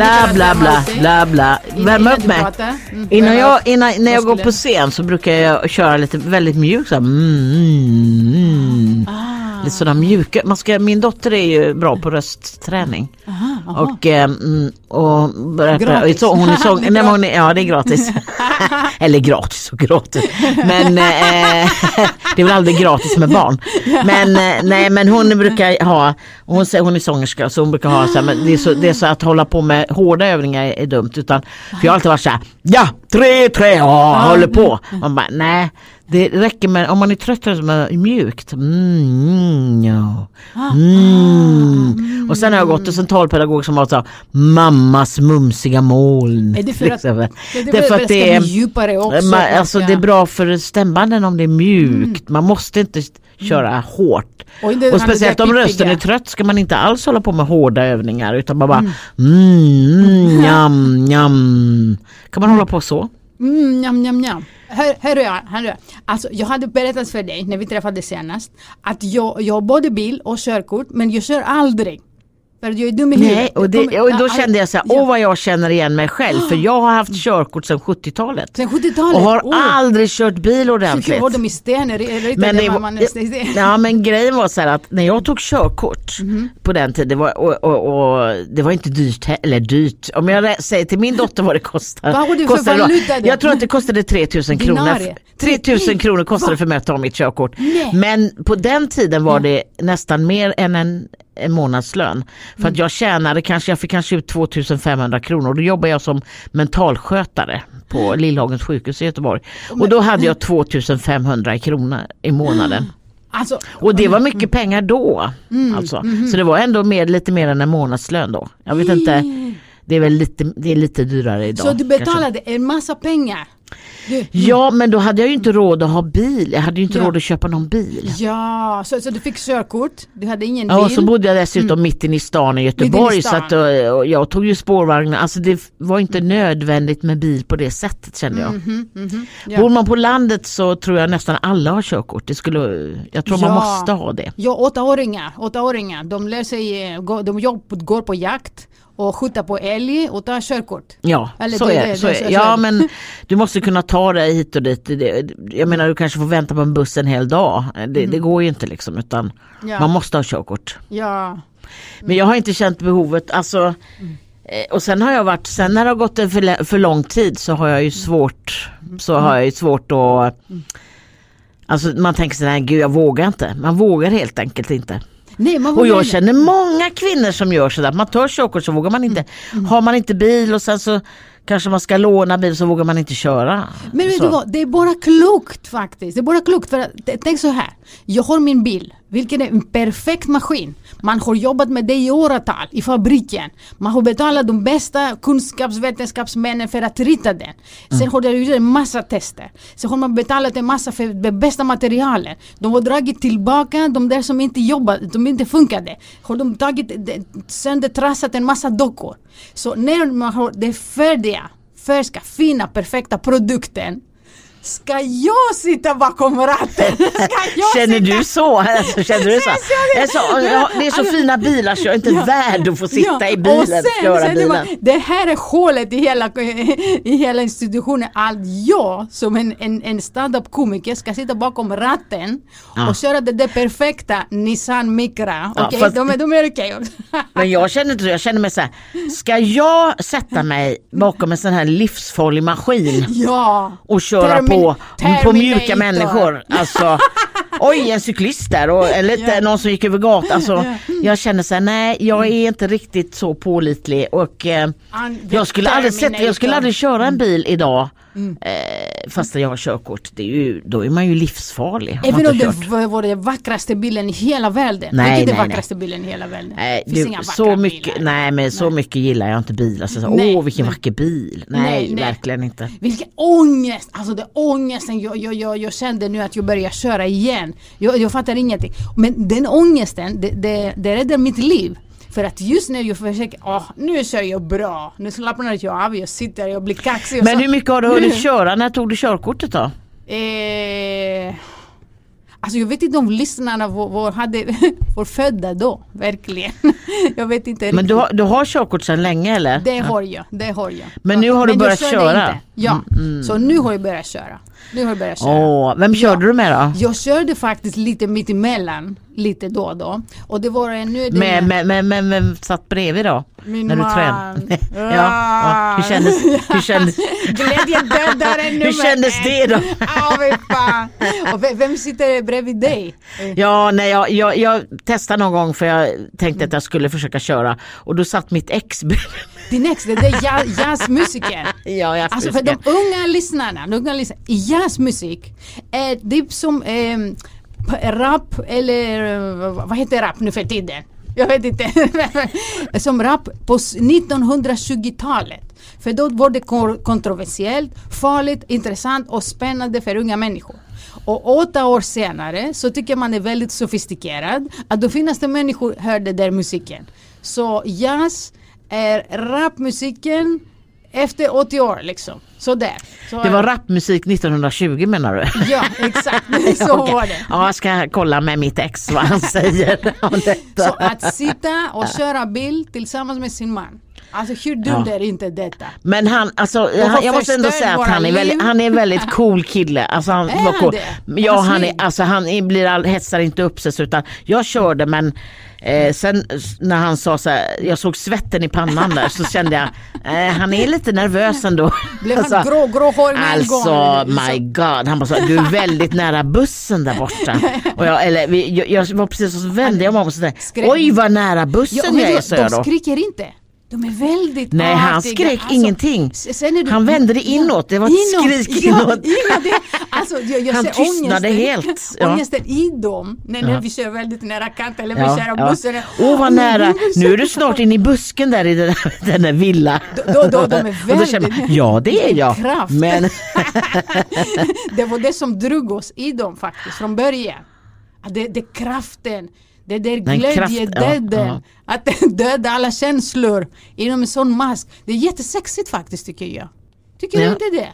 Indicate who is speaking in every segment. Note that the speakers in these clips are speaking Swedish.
Speaker 1: Bla bla bla bla bla. Värma upp mig.
Speaker 2: Mm,
Speaker 1: Innan jag, innan, när jag går på scen så brukar jag köra lite väldigt mjukt så här, mm, mm, mm.
Speaker 2: Ah.
Speaker 1: Lite sådana mjuka. Man ska, min dotter är ju bra på röstträning.
Speaker 2: Aha, aha.
Speaker 1: Och, eh, mm, och berättar,
Speaker 2: Gratis.
Speaker 1: hon är sång, nej, hon är, ja det är gratis. Eller gratis och gratis. Men eh, det är väl aldrig gratis med barn. Men eh, nej men hon brukar ha, hon, hon är sångerska så hon brukar ha så här, men det är så, det är så att hålla på med hårda övningar är, är dumt. Utan, för jag har alltid varit så här, ja tre tre ja, håller på. Man bara nej. Det räcker med, om man är trött så är mjukt. Mm, mm, ja. mm. Och sen har jag gått hos en talpedagog som har så här, mammas mumsiga moln.
Speaker 2: Är det för att-
Speaker 1: Liksom.
Speaker 2: Det, det,
Speaker 1: Det är för att det är,
Speaker 2: djupare också.
Speaker 1: man, alltså det är bra för stämbanden om det är mjukt. Man måste inte köra hårt.
Speaker 2: Och
Speaker 1: Och speciellt om rösten är trött ska man inte alls hålla på med hårda övningar utan man bara mm, mm, njam, njam. Kan man hålla på så?
Speaker 2: Mm, njam, njam, njam. Hör, hör jag, hör jag. Alltså, jag hade berättat för dig när vi träffades senast att jag, jag har både bil och körkort men jag kör aldrig. Jag är dum i
Speaker 1: Nej,
Speaker 2: huvudet.
Speaker 1: och,
Speaker 2: Jag
Speaker 1: det, och då kände jag så här, åh vad jag känner igen mig själv för jag har haft körkort sedan 70-talet.
Speaker 2: Sen 70-talet?
Speaker 1: Och har
Speaker 2: Åh.
Speaker 1: aldrig kört bil ordentligt.
Speaker 2: var de i sten, eller
Speaker 1: Men, det
Speaker 2: det
Speaker 1: var,
Speaker 2: man,
Speaker 1: ja, men grejen var så här att när jag tog körkort
Speaker 2: Mhm.
Speaker 1: på den tiden, det var, och, och, och, det var inte dyrt, eller dyrt, om jag säger till min dotter vad det kostar.
Speaker 2: Vad har du för
Speaker 1: kostade det-
Speaker 2: valuta då?
Speaker 1: Jag tror att det kostade 3000 kronor.
Speaker 2: Dinarie.
Speaker 1: 3000 kronor kostade det för mig att ta mitt körkort.
Speaker 2: Nej.
Speaker 1: Men på den tiden var det nästan mer än en, en månadslön. För
Speaker 2: Mm.
Speaker 1: att jag tjänade kanske, jag fick kanske ut 2500 kronor. Då jobbade jag som mentalskötare på Lillhagens sjukhus i Göteborg. Och då hade jag 2500 kronor i månaden.
Speaker 2: Alltså,
Speaker 1: Och det var mycket pengar då. Alltså. Så det var ändå mer, lite mer än en månadslön då. Jag vet inte, det är väl lite, det är lite dyrare idag.
Speaker 2: så du
Speaker 1: kanske.
Speaker 2: betalade en massa pengar? Du,
Speaker 1: Ja men då hade jag ju inte råd att ha bil. Jag hade ju inte
Speaker 2: Ja.
Speaker 1: råd att köpa någon bil.
Speaker 2: ja, så, så du fick körkort, du hade ingen
Speaker 1: Ja, och
Speaker 2: bil?
Speaker 1: så bodde jag dessutom mitt inne i stan i Göteborg
Speaker 2: i
Speaker 1: så att och, och jag tog ju spårvagnen. Alltså det var inte nödvändigt med bil på det sättet kände jag.
Speaker 2: Mhm, mhm. Ja.
Speaker 1: Bor man på landet så tror jag nästan alla har körkort. Det skulle, jag tror man
Speaker 2: Ja.
Speaker 1: måste ha det.
Speaker 2: Ja, åttaåringar, åttaåringar, de lär sig, eh, de jobb- går på jakt och skjuter på älg och tar körkort.
Speaker 1: Ja,
Speaker 2: Eller
Speaker 1: så
Speaker 2: det-
Speaker 1: är
Speaker 2: det-.
Speaker 1: Så
Speaker 2: det-
Speaker 1: är. Ja, men du måste kunna ta dig hit och dit. Jag menar, du kanske får vänta på en buss en hel dag. Det, det går ju inte liksom, utan
Speaker 2: Mm. Ja.
Speaker 1: man måste ha körkort.
Speaker 2: Ja,
Speaker 1: Men jag har inte känt behovet, alltså eh, och sen har jag varit, sen när det har gått en för, för lång tid så har jag ju svårt, så har jag ju svårt att Alltså man tänker nej gud jag vågar inte. Man vågar helt enkelt inte.
Speaker 2: Nej man
Speaker 1: Och jag känner många kvinnor som gör sådär. Man tar körkort så vågar man inte.
Speaker 2: Mm.
Speaker 1: Har man inte bil och sen så kanske man ska låna bil så vågar man inte köra.
Speaker 2: Men vet
Speaker 1: så.
Speaker 2: du vad, det är bara klokt faktiskt. Det är bara klokt för att, tänk så här. Jag har min bil, vilken är en perfekt maskin. Man har jobbat med det i åratal i fabriken. Man har betalat de bästa kunskapsvetenskapsmännen för att rita den. Sen har det gjort en massa tester. Sen har man betalat en massa för det bästa materialet. De har dragit tillbaka de där som inte jobbade, de inte funkade. Har de tagit söndertrassat en massa dockor. Så när man har det färdiga färska, fina, perfekta produkten Ska jag sitta bakom ratten? Jag
Speaker 1: Känner
Speaker 2: sitta?
Speaker 1: du så? Alltså, känner du så?
Speaker 2: Sen så
Speaker 1: Det är så, ja, det är så fina bilar så jag är inte
Speaker 2: Ja.
Speaker 1: värd att få sitta
Speaker 2: Ja,
Speaker 1: i bilen
Speaker 2: och sen,
Speaker 1: köra
Speaker 2: sen det,
Speaker 1: bilen.
Speaker 2: det här är hålet i hela, i hela institutionen. Att jag som en, en, en stand-up-komiker ska sitta bakom ratten
Speaker 1: Ja.
Speaker 2: och köra det där perfekta Nissan Micra.
Speaker 1: Ja,
Speaker 2: Okej,
Speaker 1: fast-
Speaker 2: de, är- de är okej också.
Speaker 1: Men jag känner inte jag känner mig så här, ska jag sätta mig bakom en sån här livsfarlig maskin
Speaker 2: ja.
Speaker 1: och köra på, på mjuka människor? Alltså, oj en cyklist där och eller
Speaker 2: Ja.
Speaker 1: någon som gick över gatan. Alltså,
Speaker 2: Ja.
Speaker 1: Jag känner så här, nej jag är inte riktigt så pålitlig och eh, jag skulle aldrig sätta, jag skulle aldrig köra en bil idag eh, fast jag har körkort. Det är ju, då är man ju livsfarlig.
Speaker 2: Även om det var den vackraste bilen i hela världen.
Speaker 1: Nej,
Speaker 2: Vilken är
Speaker 1: nej,
Speaker 2: den vackraste bilen i hela världen?
Speaker 1: Nej,
Speaker 2: Det finns
Speaker 1: du,
Speaker 2: inga
Speaker 1: så mycket,
Speaker 2: bilar.
Speaker 1: nej men så mycket gillar jag inte bilar. Så, så,
Speaker 2: Nej,
Speaker 1: Åh vilken
Speaker 2: nej.
Speaker 1: vacker bil. Nej,
Speaker 2: Nej, nej.
Speaker 1: verkligen inte.
Speaker 2: Vilken ångest! Alltså det ångesten jag, jag, jag, jag kände nu att jag börjar köra igen. Jag, jag fattar ingenting. Men den ångesten, det, det, det räddar mitt liv. För att just när jag försöker, åh nu kör jag bra, nu slappnar jag av, jag sitter, jag blir kaxig och
Speaker 1: Men
Speaker 2: så.
Speaker 1: hur mycket har du hunnit köra? När tog du körkortet då?
Speaker 2: Eh, Alltså jag vet inte om lyssnarna var, var, hade, var födda då, verkligen. jag vet inte
Speaker 1: Men
Speaker 2: riktigt.
Speaker 1: du har, du har körkort sedan länge eller?
Speaker 2: Det har jag, det har jag.
Speaker 1: Men nu har du
Speaker 2: jag
Speaker 1: börjat köra?
Speaker 2: Inte. Ja, så nu har jag börjat köra. Nu har jag börjat köra.
Speaker 1: Åh, vem körde du med då?
Speaker 2: Jag körde faktiskt lite mitt emellan, lite då och då. Och det var en nu...
Speaker 1: Med, med, med, med, med satt bredvid då?
Speaker 2: Min
Speaker 1: när du
Speaker 2: man.
Speaker 1: tränade? ja, ja, hur kändes, hur kändes,
Speaker 2: Glädjen dödar en nummer
Speaker 1: hur kändes det då?
Speaker 2: Fan. Och vem, vem sitter bredvid dig?
Speaker 1: Ja, nej, jag, jag, jag testade någon gång för jag tänkte att jag skulle försöka köra och då satt mitt ex bredvid.
Speaker 2: Din ex, det är jazz, jazzmusiker.
Speaker 1: Ja, jag
Speaker 2: Alltså för de unga lyssnarna, de unga lyssnarna jazzmusik är typ som eh, rap eller eh, vad heter rap nu för tiden? Jag vet inte. som rap på 1920-talet. För då var det kontroversiellt, farligt, intressant och spännande för unga människor. Och åtta år senare så tycker man är väldigt sofistikerad att då finns det människor hör den där musiken. Så jazz är rapmusiken efter 80 år liksom. Sådär. Så,
Speaker 1: Det var rapmusik 1920 menar du?
Speaker 2: Ja, exakt. Så var det.
Speaker 1: Ja, jag ska kolla med mitt ex vad han säger om detta.
Speaker 2: Så att sitta och köra bil tillsammans med sin man. Alltså hur dumt är inte detta?
Speaker 1: Men han, alltså, han, jag måste ändå säga att han är, väldigt, han är en väldigt cool kille. Alltså han
Speaker 2: Är
Speaker 1: var
Speaker 2: han
Speaker 1: cool.
Speaker 2: det?
Speaker 1: Ja, han, är, alltså, han blir all, hetsar inte upp sig utan jag körde men eh, sen när han sa så här, jag såg svetten i pannan där så kände jag, eh, han är lite nervös ändå.
Speaker 2: Blev han grå, gråhårig med en gång?
Speaker 1: Alltså
Speaker 2: eller?
Speaker 1: my god, han bara så, du är väldigt nära bussen där borta. Och jag, eller, vi, jag, jag var precis och så vände jag mig om och
Speaker 2: Skrek-
Speaker 1: oj vad nära bussen
Speaker 2: Ja,
Speaker 1: jag är sa jag
Speaker 2: de
Speaker 1: då.
Speaker 2: skriker inte. De är väldigt
Speaker 1: Nej han
Speaker 2: artiga.
Speaker 1: skrek
Speaker 2: Alltså,
Speaker 1: ingenting.
Speaker 2: du-
Speaker 1: Han vände det inåt, det var ett
Speaker 2: Inåt,
Speaker 1: skrik
Speaker 2: ja,
Speaker 1: inåt.
Speaker 2: inåt det, alltså, jag, jag
Speaker 1: Han
Speaker 2: ser
Speaker 1: tystnade
Speaker 2: ångesten,
Speaker 1: helt, ja.
Speaker 2: Ångesten i dem när, när
Speaker 1: Ja.
Speaker 2: vi kör väldigt nära kanten eller
Speaker 1: Ja,
Speaker 2: vi kör
Speaker 1: ja.
Speaker 2: bussen.
Speaker 1: Åh vad nära, nu är du snart inne i busken där i den där, den där villa.
Speaker 2: Då- då- de är
Speaker 1: Och då känner man,
Speaker 2: väldigt-
Speaker 1: ja det är jag.
Speaker 2: kraft.
Speaker 1: Men
Speaker 2: det var det som drog oss i dem faktiskt från början. Det, det kraften, det där glädjedöden,
Speaker 1: ja,
Speaker 2: att döda alla känslor inom en sån mask. Det är jättesexigt faktiskt tycker jag. Tycker du
Speaker 1: Ja.
Speaker 2: inte det?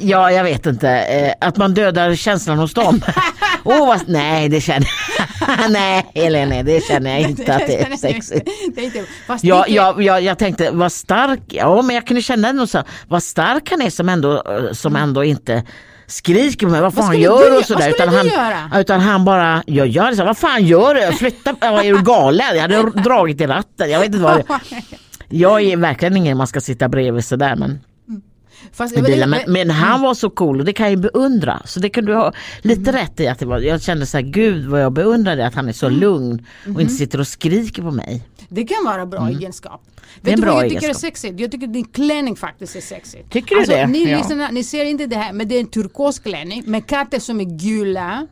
Speaker 1: ja jag vet inte, eh, att man dödar känslan hos dem. Åh vad, nej det känner Nej Helene det känner jag inte att det är sexigt.
Speaker 2: det är inte,
Speaker 1: Ja, jag, jag, jag tänkte vad stark, ja men jag kunde känna ändå så, vad stark han är som ändå, eh, som ändå inte skriker på mig, vad fan
Speaker 2: skulle
Speaker 1: gör
Speaker 2: du
Speaker 1: och sådär.
Speaker 2: vad
Speaker 1: Utan han,
Speaker 2: göra?
Speaker 1: utan han bara, jag gör det vad fan gör du? Flytta, ja, är du galen? Jag hade dragit i ratten, jag vet inte vad det Jag är verkligen ingen man ska sitta bredvid sådär men,
Speaker 2: fast,
Speaker 1: i bilen. Men,
Speaker 2: Mm.
Speaker 1: men han var så cool och det kan jag ju beundra. Så det kan du ha lite rätt i att det var, jag kände så här, gud vad jag beundrar det att han är så
Speaker 2: Mm.
Speaker 1: lugn och
Speaker 2: Mm-hmm.
Speaker 1: inte sitter och skriker på mig.
Speaker 2: Det kan vara bra egenskap.
Speaker 1: Mm. Det är
Speaker 2: Vet
Speaker 1: en
Speaker 2: du vad
Speaker 1: bra
Speaker 2: jag tycker
Speaker 1: egenskap.
Speaker 2: är sexigt? Jag tycker din klänning faktiskt är sexigt.
Speaker 1: Tycker du
Speaker 2: alltså,
Speaker 1: det?
Speaker 2: Ni,
Speaker 1: Ja.
Speaker 2: lyssnarna, ni ser inte det här, men det är en turkosklänning med katter som är gula.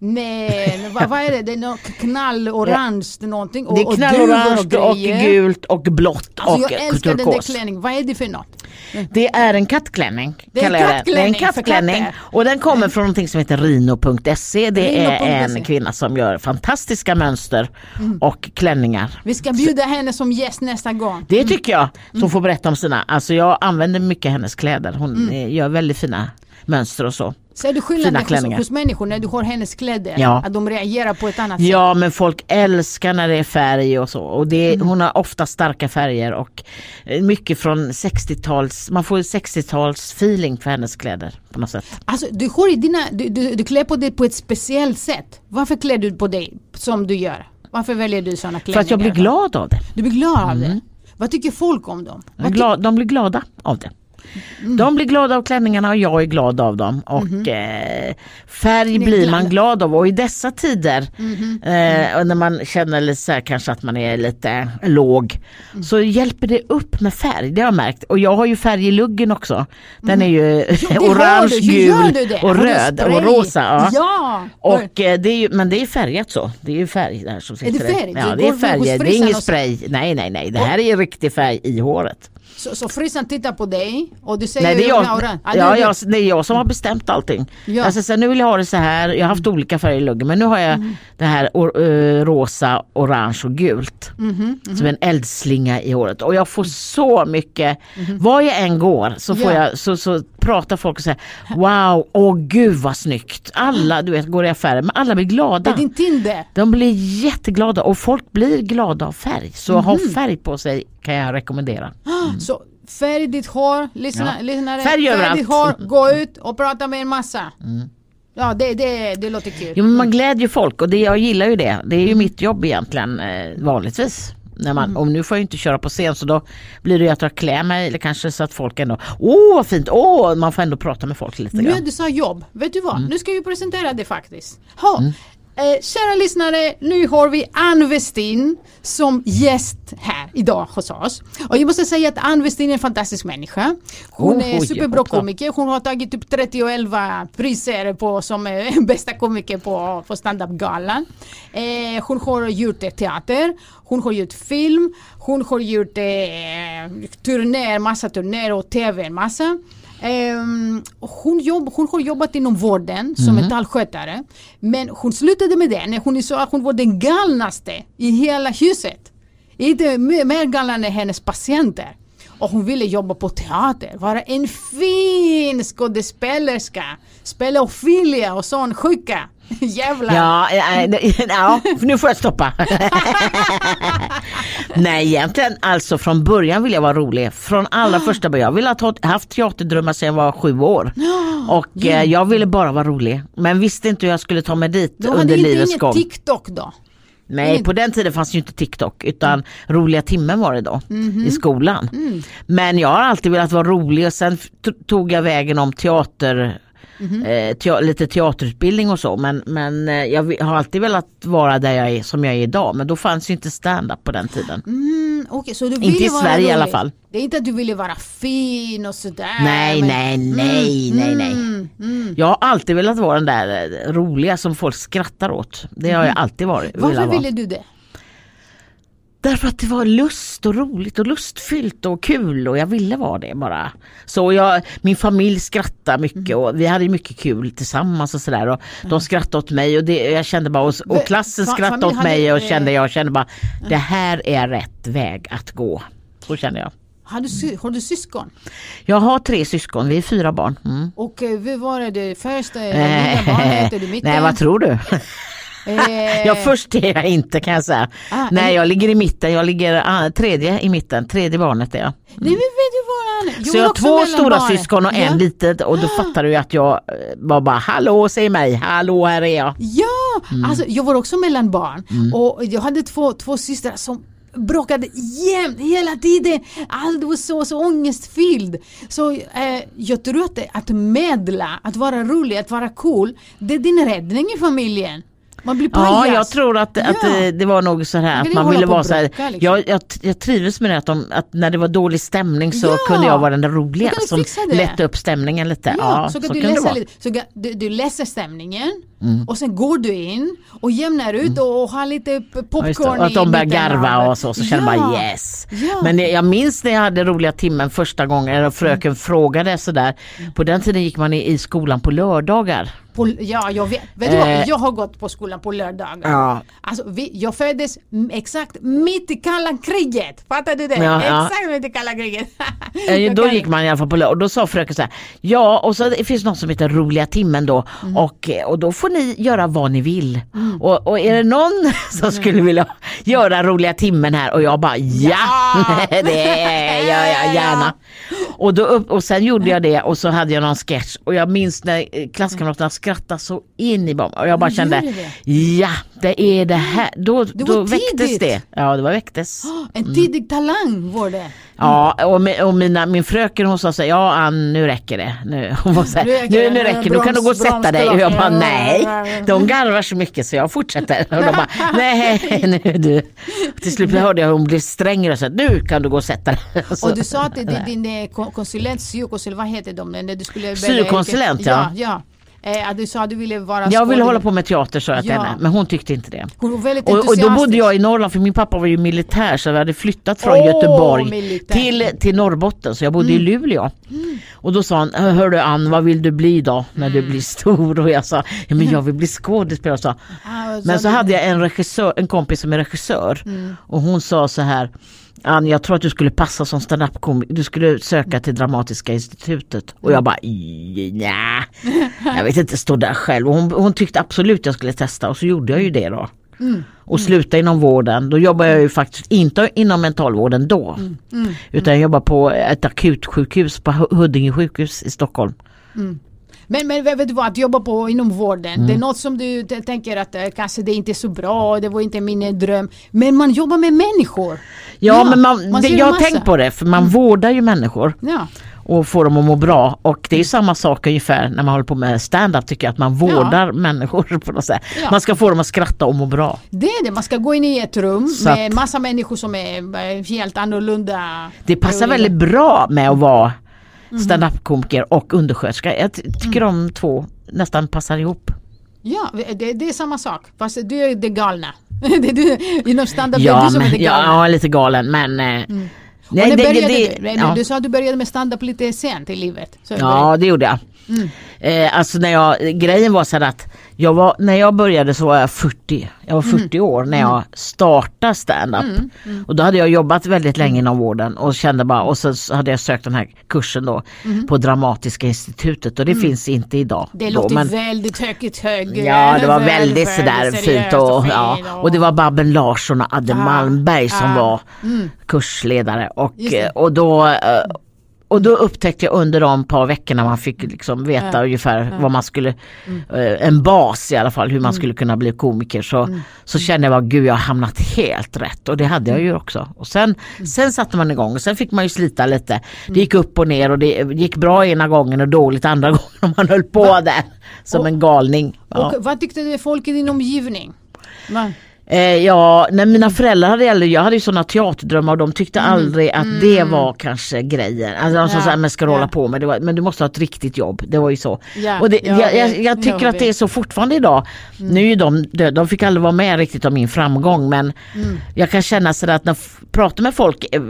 Speaker 2: Med, vad, vad är det? Det är något knallorange någonting. Och,
Speaker 1: Det är
Speaker 2: och
Speaker 1: knallorange och
Speaker 2: grejer.
Speaker 1: gult och blått
Speaker 2: Alltså
Speaker 1: och
Speaker 2: jag älskar den där
Speaker 1: turkos.
Speaker 2: klänningen. Vad är det för något?
Speaker 1: Det är en kattklänning.
Speaker 2: Det är en
Speaker 1: jag det. Det är en
Speaker 2: kattklänning
Speaker 1: kattklänning. Och den kommer från någonting som heter rino.se. Det är
Speaker 2: Rino.se.
Speaker 1: en kvinna som gör fantastiska mönster
Speaker 2: Mm.
Speaker 1: och klänningar.
Speaker 2: Vi ska bjuda henne som gäst nästa gång.
Speaker 1: Det tycker jag.
Speaker 2: Mm.
Speaker 1: Som får berätta om sina. Alltså jag använder mycket hennes kläder. Hon eh, gör väldigt fina mönster och så.
Speaker 2: Ser du
Speaker 1: Fina
Speaker 2: skillnaden hos, människor när du har hennes kläder?
Speaker 1: Ja.
Speaker 2: Att de reagerar på ett annat sätt?
Speaker 1: Ja men folk älskar när det är färg och så. Och det,
Speaker 2: Mm.
Speaker 1: Hon har ofta starka färger och eh, mycket från 60-tals, man får 60-tals feeling för hennes kläder på något sätt.
Speaker 2: Alltså du, har dina, du, du, du klär på dig på ett speciellt sätt. Varför klär du på dig som du gör? Varför väljer du sådana
Speaker 1: För
Speaker 2: klänningar?
Speaker 1: att jag blir glad av det.
Speaker 2: Du blir glad av det? Vad tycker folk om dem?
Speaker 1: Är glad, de blir glada av det.
Speaker 2: Mm.
Speaker 1: De blir glada av klänningarna och jag är glad av dem. Och
Speaker 2: Mm-hmm.
Speaker 1: eh, färg
Speaker 2: är
Speaker 1: blir man glad av och i dessa tider
Speaker 2: Mm-hmm.
Speaker 1: eh, och när man känner lite så här, kanske att man är lite låg
Speaker 2: Mm.
Speaker 1: så hjälper det upp med färg, det har jag märkt. Och jag har ju färg i luggen också. Den är ju
Speaker 2: Mm. det har
Speaker 1: orange, gul och röd och rosa. Ja.
Speaker 2: Ja!
Speaker 1: Och, eh, det är ju, men det är färgat så. Det är ju färg där som sitter
Speaker 2: det färg?
Speaker 1: Ja, det är färger. Det är ingen spray. Nej, nej, nej. Det här är riktig färg i håret.
Speaker 2: Så, så frissan tittar på dig och du säger
Speaker 1: Nej, det är, jag,
Speaker 2: "Ja, orange." Ja,
Speaker 1: jag, det är jag som har bestämt allting.
Speaker 2: Ja.
Speaker 1: Alltså, så nu vill jag ha det så här. Jag har haft olika färger i luggen men nu har jag
Speaker 2: Mm.
Speaker 1: det här or, eh, rosa, orange och gult.
Speaker 2: Mhm,
Speaker 1: Som en eldslinga i håret. Och jag får så mycket, var jag än går så, får
Speaker 2: Ja.
Speaker 1: jag, så, så pratar folk och säger wow, åh gud vad snyggt. Alla du vet går i affären men alla blir
Speaker 2: Det
Speaker 1: glada.
Speaker 2: är din Tinder.
Speaker 1: De blir jätteglada och folk blir glada av färg. Så ha
Speaker 2: Mhm.
Speaker 1: färg på sig kan jag rekommendera.
Speaker 2: Så färg ditt hår, lyssna,
Speaker 1: Ja.
Speaker 2: lyssnare.
Speaker 1: Färg överallt.
Speaker 2: ditt hår, gå ut och prata med en massa. Ja, det, det, det låter kul.
Speaker 1: Jo, men man glädjer folk och det, jag gillar ju det. Det är ju mitt jobb egentligen eh, vanligtvis. När man, Och nu får jag inte köra på scen så då blir det ju att jag klär mig eller kanske så att folk ändå, åh vad fint, åh, man får ändå prata med folk lite
Speaker 2: Nu
Speaker 1: grann.
Speaker 2: du sa jobb, vet du vad?
Speaker 1: Mm.
Speaker 2: Nu ska vi presentera det faktiskt. Ha. Eh, kära lyssnare, nu har vi Ann Westin som gäst här idag hos oss. Och jag måste säga att Ann Westin är en fantastisk människa. Hon
Speaker 1: Oh,
Speaker 2: är superbra
Speaker 1: hoppla.
Speaker 2: komiker. Hon har tagit typ 30 och 11 priser på, som eh, bästa komiker på, på standup-galan. Eh, hon har gjort teater, hon har gjort film, hon har gjort eh, turnéer, massa turnéer och tv, massa. Ehm, hon, jobb, hon har jobbat inom vården som metallskötare. Men hon slutade med det när hon sa att hon var den galnaste i hela huset. Inte mer mer galen än hennes patienter. Och hon ville jobba på teater, vara en fin skådespelerska. Spela Ophelia och sån sjuka. Jävlar.
Speaker 1: Ja, äh, äh, ja, nu får jag stoppa. Nej egentligen alltså från början vill jag vara rolig. Från allra första början. Jag ville ha haft teaterdrömmar sedan jag var sju år. Och eh, jag ville bara vara rolig. Men visste inte hur jag skulle ta mig dit
Speaker 2: hade
Speaker 1: under
Speaker 2: inte
Speaker 1: livets gång.
Speaker 2: TikTok då.
Speaker 1: Nej på den tiden fanns ju inte TikTok utan roliga timmen var det då
Speaker 2: Mhm.
Speaker 1: i skolan.
Speaker 2: Mm.
Speaker 1: Men jag har alltid velat vara rolig och sen tog jag vägen om teater
Speaker 2: Mhm.
Speaker 1: eh, te- lite teaterutbildning och så men, men eh, jag har alltid velat vara där jag är som jag är idag men då fanns ju inte stand-up på den tiden.
Speaker 2: Mm, okej, så du
Speaker 1: Inte
Speaker 2: ville
Speaker 1: i
Speaker 2: vara
Speaker 1: Sverige i alla
Speaker 2: rolig.
Speaker 1: fall.
Speaker 2: Det är inte att du ville vara fin och sådär.
Speaker 1: nej,
Speaker 2: men-
Speaker 1: nej, nej, nej, nej.
Speaker 2: Mm, mm.
Speaker 1: Jag har alltid velat vara den där eh, roliga som folk skrattar åt. Det har jag alltid varit.
Speaker 2: Mhm. Varför ville du det?
Speaker 1: Därför att det var lust och roligt och lustfyllt och kul och jag ville vara det bara. Så jag, min familj skrattade mycket
Speaker 2: Mm.
Speaker 1: och vi hade mycket kul tillsammans och sådär och de skrattade åt mig och det, jag kände bara och, och klassen skrattade åt mig och kände
Speaker 2: eh,
Speaker 1: jag kände bara det här är rätt väg att gå. Så kände jag.
Speaker 2: Har du, har du syskon?
Speaker 1: Jag har tre syskon, vi är fyra barn. Mm.
Speaker 2: Och eh, vad var det, första, lilla barnet, är du mitten?
Speaker 1: Nej vad tror du?
Speaker 2: Eh,
Speaker 1: Ja först är jag inte kan jag säga.
Speaker 2: Ah,
Speaker 1: Nej jag ligger i mitten, jag ligger ah, tredje i mitten, tredje barnet är jag.
Speaker 2: Nej men?
Speaker 1: Så jag har två stora syskon och en
Speaker 2: ja.
Speaker 1: litet och då fattar du ju att jag eh, var bara hallå säg mig, hallå här är jag.
Speaker 2: Ja,
Speaker 1: Mm.
Speaker 2: alltså jag var också mellan barn och jag hade två, två systrar som bråkade jämt, hela tiden. Allt var så, så ångestfylld. Så eh, jag tror att, att medla, att vara rolig, att vara cool, det är din räddning i familjen. Man blir pajas.
Speaker 1: Ja jag tror att, att
Speaker 2: Ja.
Speaker 1: eh, det var nog så här att man ville
Speaker 2: och
Speaker 1: vara så här,
Speaker 2: liksom.
Speaker 1: jag, jag, jag trivdes med det att, de, att när det var dålig stämning så
Speaker 2: Ja.
Speaker 1: kunde jag vara den där roliga som lättade upp stämningen lite.
Speaker 2: Ja,
Speaker 1: Ja,
Speaker 2: så
Speaker 1: så,
Speaker 2: du
Speaker 1: kan det
Speaker 2: läsa lite, så du, du läser stämningen
Speaker 1: Mm.
Speaker 2: och sen går du in och jämnar ut och, och har lite
Speaker 1: Ja,
Speaker 2: popcorn
Speaker 1: det. Och att de börjar garva och så, så känner man yes.
Speaker 2: Ja.
Speaker 1: Men det, jag minns när jag hade roliga timmen första gången, eller fröken frågade sådär. På den tiden gick man i, i skolan på lördagar.
Speaker 2: På, ja, jag vet. Vet du vad?
Speaker 1: Eh.
Speaker 2: Jag har gått på skolan på lördagar.
Speaker 1: Ja.
Speaker 2: Alltså, vi, jag föddes exakt mitt i kalla kriget. Fattar du det?
Speaker 1: Ja, ja.
Speaker 2: Exakt mitt i kalla kriget.
Speaker 1: Eh, Då gick man i alla fall på lördag och då sa fröken så här, ja och så det finns något som heter roliga timmen då
Speaker 2: Mm.
Speaker 1: och, eh, och då får ni göra vad ni vill. Och, och är det någon som skulle vilja göra roliga timmen här och jag bara ja,
Speaker 2: Ja.
Speaker 1: det gör jag gärna. Och, då, upp- och sen gjorde jag det och så hade jag någon sketch och jag minns när eh, klasskamraterna skrattade så in i bomb och jag bara kände
Speaker 2: det?
Speaker 1: ja det är det här. Då,
Speaker 2: Det
Speaker 1: då väcktes
Speaker 2: tidigt.
Speaker 1: det. Ja det var väcktes.
Speaker 2: En tidig talang var det.
Speaker 1: Ja och, och mina, min fröken hon sa så här, ja Ann nu räcker det. Nu, hon var så här,
Speaker 2: Nu räcker
Speaker 1: nu, nu räcker det, nu kan du gå och sätta dig. Och jag bara nej. De garvar så mycket så jag fortsätter. Och de bara nej nu du. Till slut hörde jag hon blev strängare och sa nu kan du gå och sätta dig. Så-
Speaker 2: Och du sa att din, din eh, ko- konsulent, syokonsulent, vad heter de? När du skulle välja
Speaker 1: Syokonsulent,
Speaker 2: yrke?
Speaker 1: ja.
Speaker 2: ja. Eh, du sa att du ville vara
Speaker 1: jag ville hålla på med teater sa jag till
Speaker 2: Ja.
Speaker 1: henne men hon tyckte inte det.
Speaker 2: Hon var väldigt
Speaker 1: Och, och då bodde jag i Norrland för min pappa var ju militär så vi hade flyttat från
Speaker 2: Åh,
Speaker 1: Göteborg
Speaker 2: militär.
Speaker 1: till, till Norrbotten så jag bodde
Speaker 2: Mm.
Speaker 1: i Luleå. Och då sa han, hör du Ann vad vill du bli då när
Speaker 2: Mm.
Speaker 1: du blir stor? Och jag sa, ja, men jag vill bli skådespelare. Så.
Speaker 2: Ah,
Speaker 1: Men så
Speaker 2: du-
Speaker 1: hade jag en, regissör, en kompis som är regissör
Speaker 2: Mm.
Speaker 1: och hon sa så här Ann, jag tror att du skulle passa som standup-komiker. Du skulle söka till Dramatiska institutet. Och jag bara, nej. Jag vet inte, stå där själv. Och hon, hon tyckte absolut jag skulle testa och så gjorde jag ju det då. Och sluta inom vården. Då jobbar jag ju faktiskt inte inom mentalvården då. Utan jag jobbar på ett akutsjukhus på Hu- Huddinge sjukhus i Stockholm.
Speaker 2: Men, men vet du vad, att jobba på inom vården,
Speaker 1: Mm.
Speaker 2: det är något som du tänker att eh, kanske det inte är så bra, det var inte min eh, dröm. Men man jobbar med människor.
Speaker 1: Ja, men man,
Speaker 2: man
Speaker 1: det, jag har tänkt på det för man vårdar ju människor.
Speaker 2: Ja.
Speaker 1: och få dem att må bra. Och det är samma sak ungefär när man håller på med stand-up tycker jag att man vårdar människor på något sätt.
Speaker 2: Ja.
Speaker 1: Man ska få dem att skratta och må bra.
Speaker 2: Det är det, man ska gå in i ett rum
Speaker 1: Så
Speaker 2: med
Speaker 1: att-
Speaker 2: massa människor som är eh, helt annorlunda.
Speaker 1: Det passar väldigt bra med att vara
Speaker 2: Mhm.
Speaker 1: stand-up-komiker och undersköterska. Jag ty- tycker
Speaker 2: Mm.
Speaker 1: de två nästan passar ihop.
Speaker 2: Ja, det, det är samma sak. Fast du är det galna. det är du, inom stand-up det är
Speaker 1: Ja,
Speaker 2: du som är det galna.
Speaker 1: ja, lite galen men... eh,
Speaker 2: Och när
Speaker 1: det-
Speaker 2: började
Speaker 1: det-
Speaker 2: du?
Speaker 1: ja.
Speaker 2: Du sa att du började med stand-up lite sent i livet.
Speaker 1: Ja det gjorde jag.
Speaker 2: Mm.
Speaker 1: Eh, alltså när jag, grejen var så här att jag var, när jag började så var jag 40. Jag var
Speaker 2: Mm.
Speaker 1: 40 år när jag startade stand-up. Och då hade jag jobbat väldigt länge inom vården och kände bara, och så hade jag sökt den här kursen då på Dramatiska institutet och det finns inte idag.
Speaker 2: Mm. Det
Speaker 1: då,
Speaker 2: låter
Speaker 1: men-
Speaker 2: väldigt högt hög.
Speaker 1: Ja det var
Speaker 2: väldigt,
Speaker 1: sådär fint och,
Speaker 2: fint
Speaker 1: ja, och det var Babben Larsson och Adde
Speaker 2: Ah,
Speaker 1: Malmberg som
Speaker 2: ah,
Speaker 1: var kursledare och, och då eh, och då upptäckte jag under de par veckorna man fick liksom veta ungefär vad man skulle,
Speaker 2: Mm.
Speaker 1: eh, en bas i alla fall hur man skulle kunna bli komiker så,
Speaker 2: Mm.
Speaker 1: så kände jag bara gud jag har hamnat helt rätt och det hade jag ju också. Och sen,
Speaker 2: Mm.
Speaker 1: sen satte man igång och sen fick man ju slita lite. Det gick upp och ner och det gick bra ena gången och dåligt andra gången och man höll på där som
Speaker 2: Och-
Speaker 1: en galning. Ja.
Speaker 2: Och vad tyckte du folk i din omgivning? Va?
Speaker 1: Eh, ja, när mina föräldrar hade äldre, jag hade ju sådana teaterdrömmar och de tyckte aldrig att det var kanske grejen. Alltså de sa
Speaker 2: Ja,
Speaker 1: såhär, men ska du
Speaker 2: ja.
Speaker 1: hålla på med det? Var, men du måste ha ett riktigt jobb. Det var ju så.
Speaker 2: Ja,
Speaker 1: och det,
Speaker 2: jag
Speaker 1: jag, jag, jag tycker att det är så fortfarande idag. Nu är de döda, de fick aldrig vara med riktigt om min framgång men jag kan känna sådär att när jag pratar med folk eh,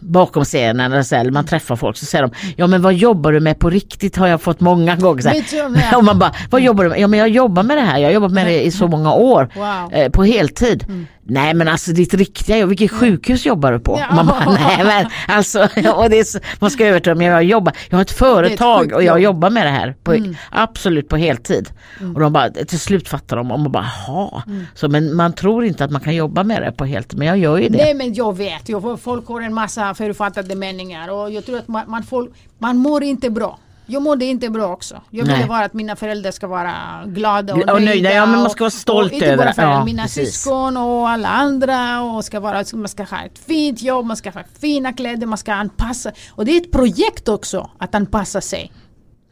Speaker 1: bakom scenen eller, man träffar folk så säger de Ja men vad jobbar du med på riktigt har jag fått många gånger. Så här. Och man bara, vad jobbar du med? Ja men jag jobbar med det här, jag har jobbat med det i så många år.
Speaker 2: Wow.
Speaker 1: Eh, på heltid. Nej men alltså ditt riktiga jobb, vilket sjukhus jobbar du på?
Speaker 2: Ja.
Speaker 1: Man bara, nej men alltså, och det är, så- man ska övertala mig, jag jobbar, jag har ett företag
Speaker 2: sjukt
Speaker 1: och jag
Speaker 2: jobb.
Speaker 1: jobbar med det här, på, absolut på heltid. Och de bara, till slut fattar de och man bara, jaha. Så men man tror inte att man kan jobba med det på heltid, men jag gör ju det.
Speaker 2: Nej men jag vet, jag, folk har en massa förutfattade meningar och jag tror att man, man, får, man mår inte bra. Jag mådde inte bra också. Jag ville
Speaker 1: Nej.
Speaker 2: bara att mina föräldrar ska vara glada och,
Speaker 1: Och nöjda, ja, men man ska vara
Speaker 2: och-
Speaker 1: stolt
Speaker 2: och inte
Speaker 1: över det. Ja,
Speaker 2: mina
Speaker 1: precis.
Speaker 2: syskon och alla andra och ska vara, man ska ha ett fint jobb, man ska ha fina kläder, man ska anpassa. Och det är ett projekt också att anpassa sig.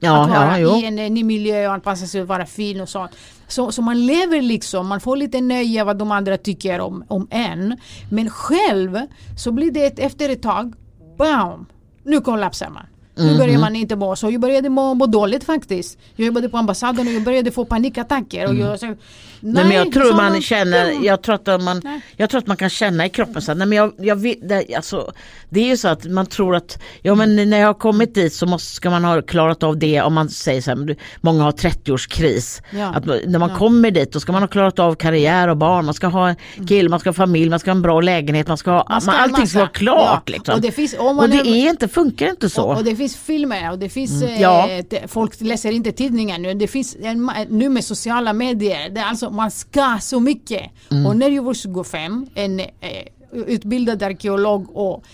Speaker 1: Ja,
Speaker 2: att vara
Speaker 1: ja,
Speaker 2: i en ny miljö och anpassa sig och vara fin och sånt. Så, så man lever liksom, man får lite nöje vad de andra tycker om, om en. Men själv så blir det ett, efter ett tag, bam, nu kollapsar man. Nu
Speaker 1: Mhm.
Speaker 2: börjar man inte må så. Jag började må, må dåligt faktiskt. Jag jobbade på ambassaden och jag började få panikattacker. Och jag, så, nej,
Speaker 1: Mm. Nej, men jag tror man känner,
Speaker 2: "Ja,
Speaker 1: jag tror att man,
Speaker 2: Nej.
Speaker 1: jag tror att man kan känna i kroppen så nej men jag, jag vet, det, alltså, det är ju så att man tror att, ja men när jag har kommit dit så måste, ska man ha klarat av det om man säger så här, många har 30-årskris.
Speaker 2: Ja.
Speaker 1: Att när man kommer dit då ska man ha klarat av karriär och barn, man ska ha en kille, man ska ha familj, man ska ha en bra lägenhet, man ska ha,
Speaker 2: Man ska
Speaker 1: man, allting ska vara klart
Speaker 2: Ja,
Speaker 1: liksom.
Speaker 2: och det finns-
Speaker 1: och det
Speaker 2: är-
Speaker 1: inte, funkar inte så.
Speaker 2: Och, och finns filmer och det finns,
Speaker 1: Mm. Ja.
Speaker 2: eh, folk läser inte tidningar nu. Det finns en, nu med sociala medier, det är alltså, man ska så mycket.
Speaker 1: Mm.
Speaker 2: Och när jag var 25, en eh, utbildad arkeolog och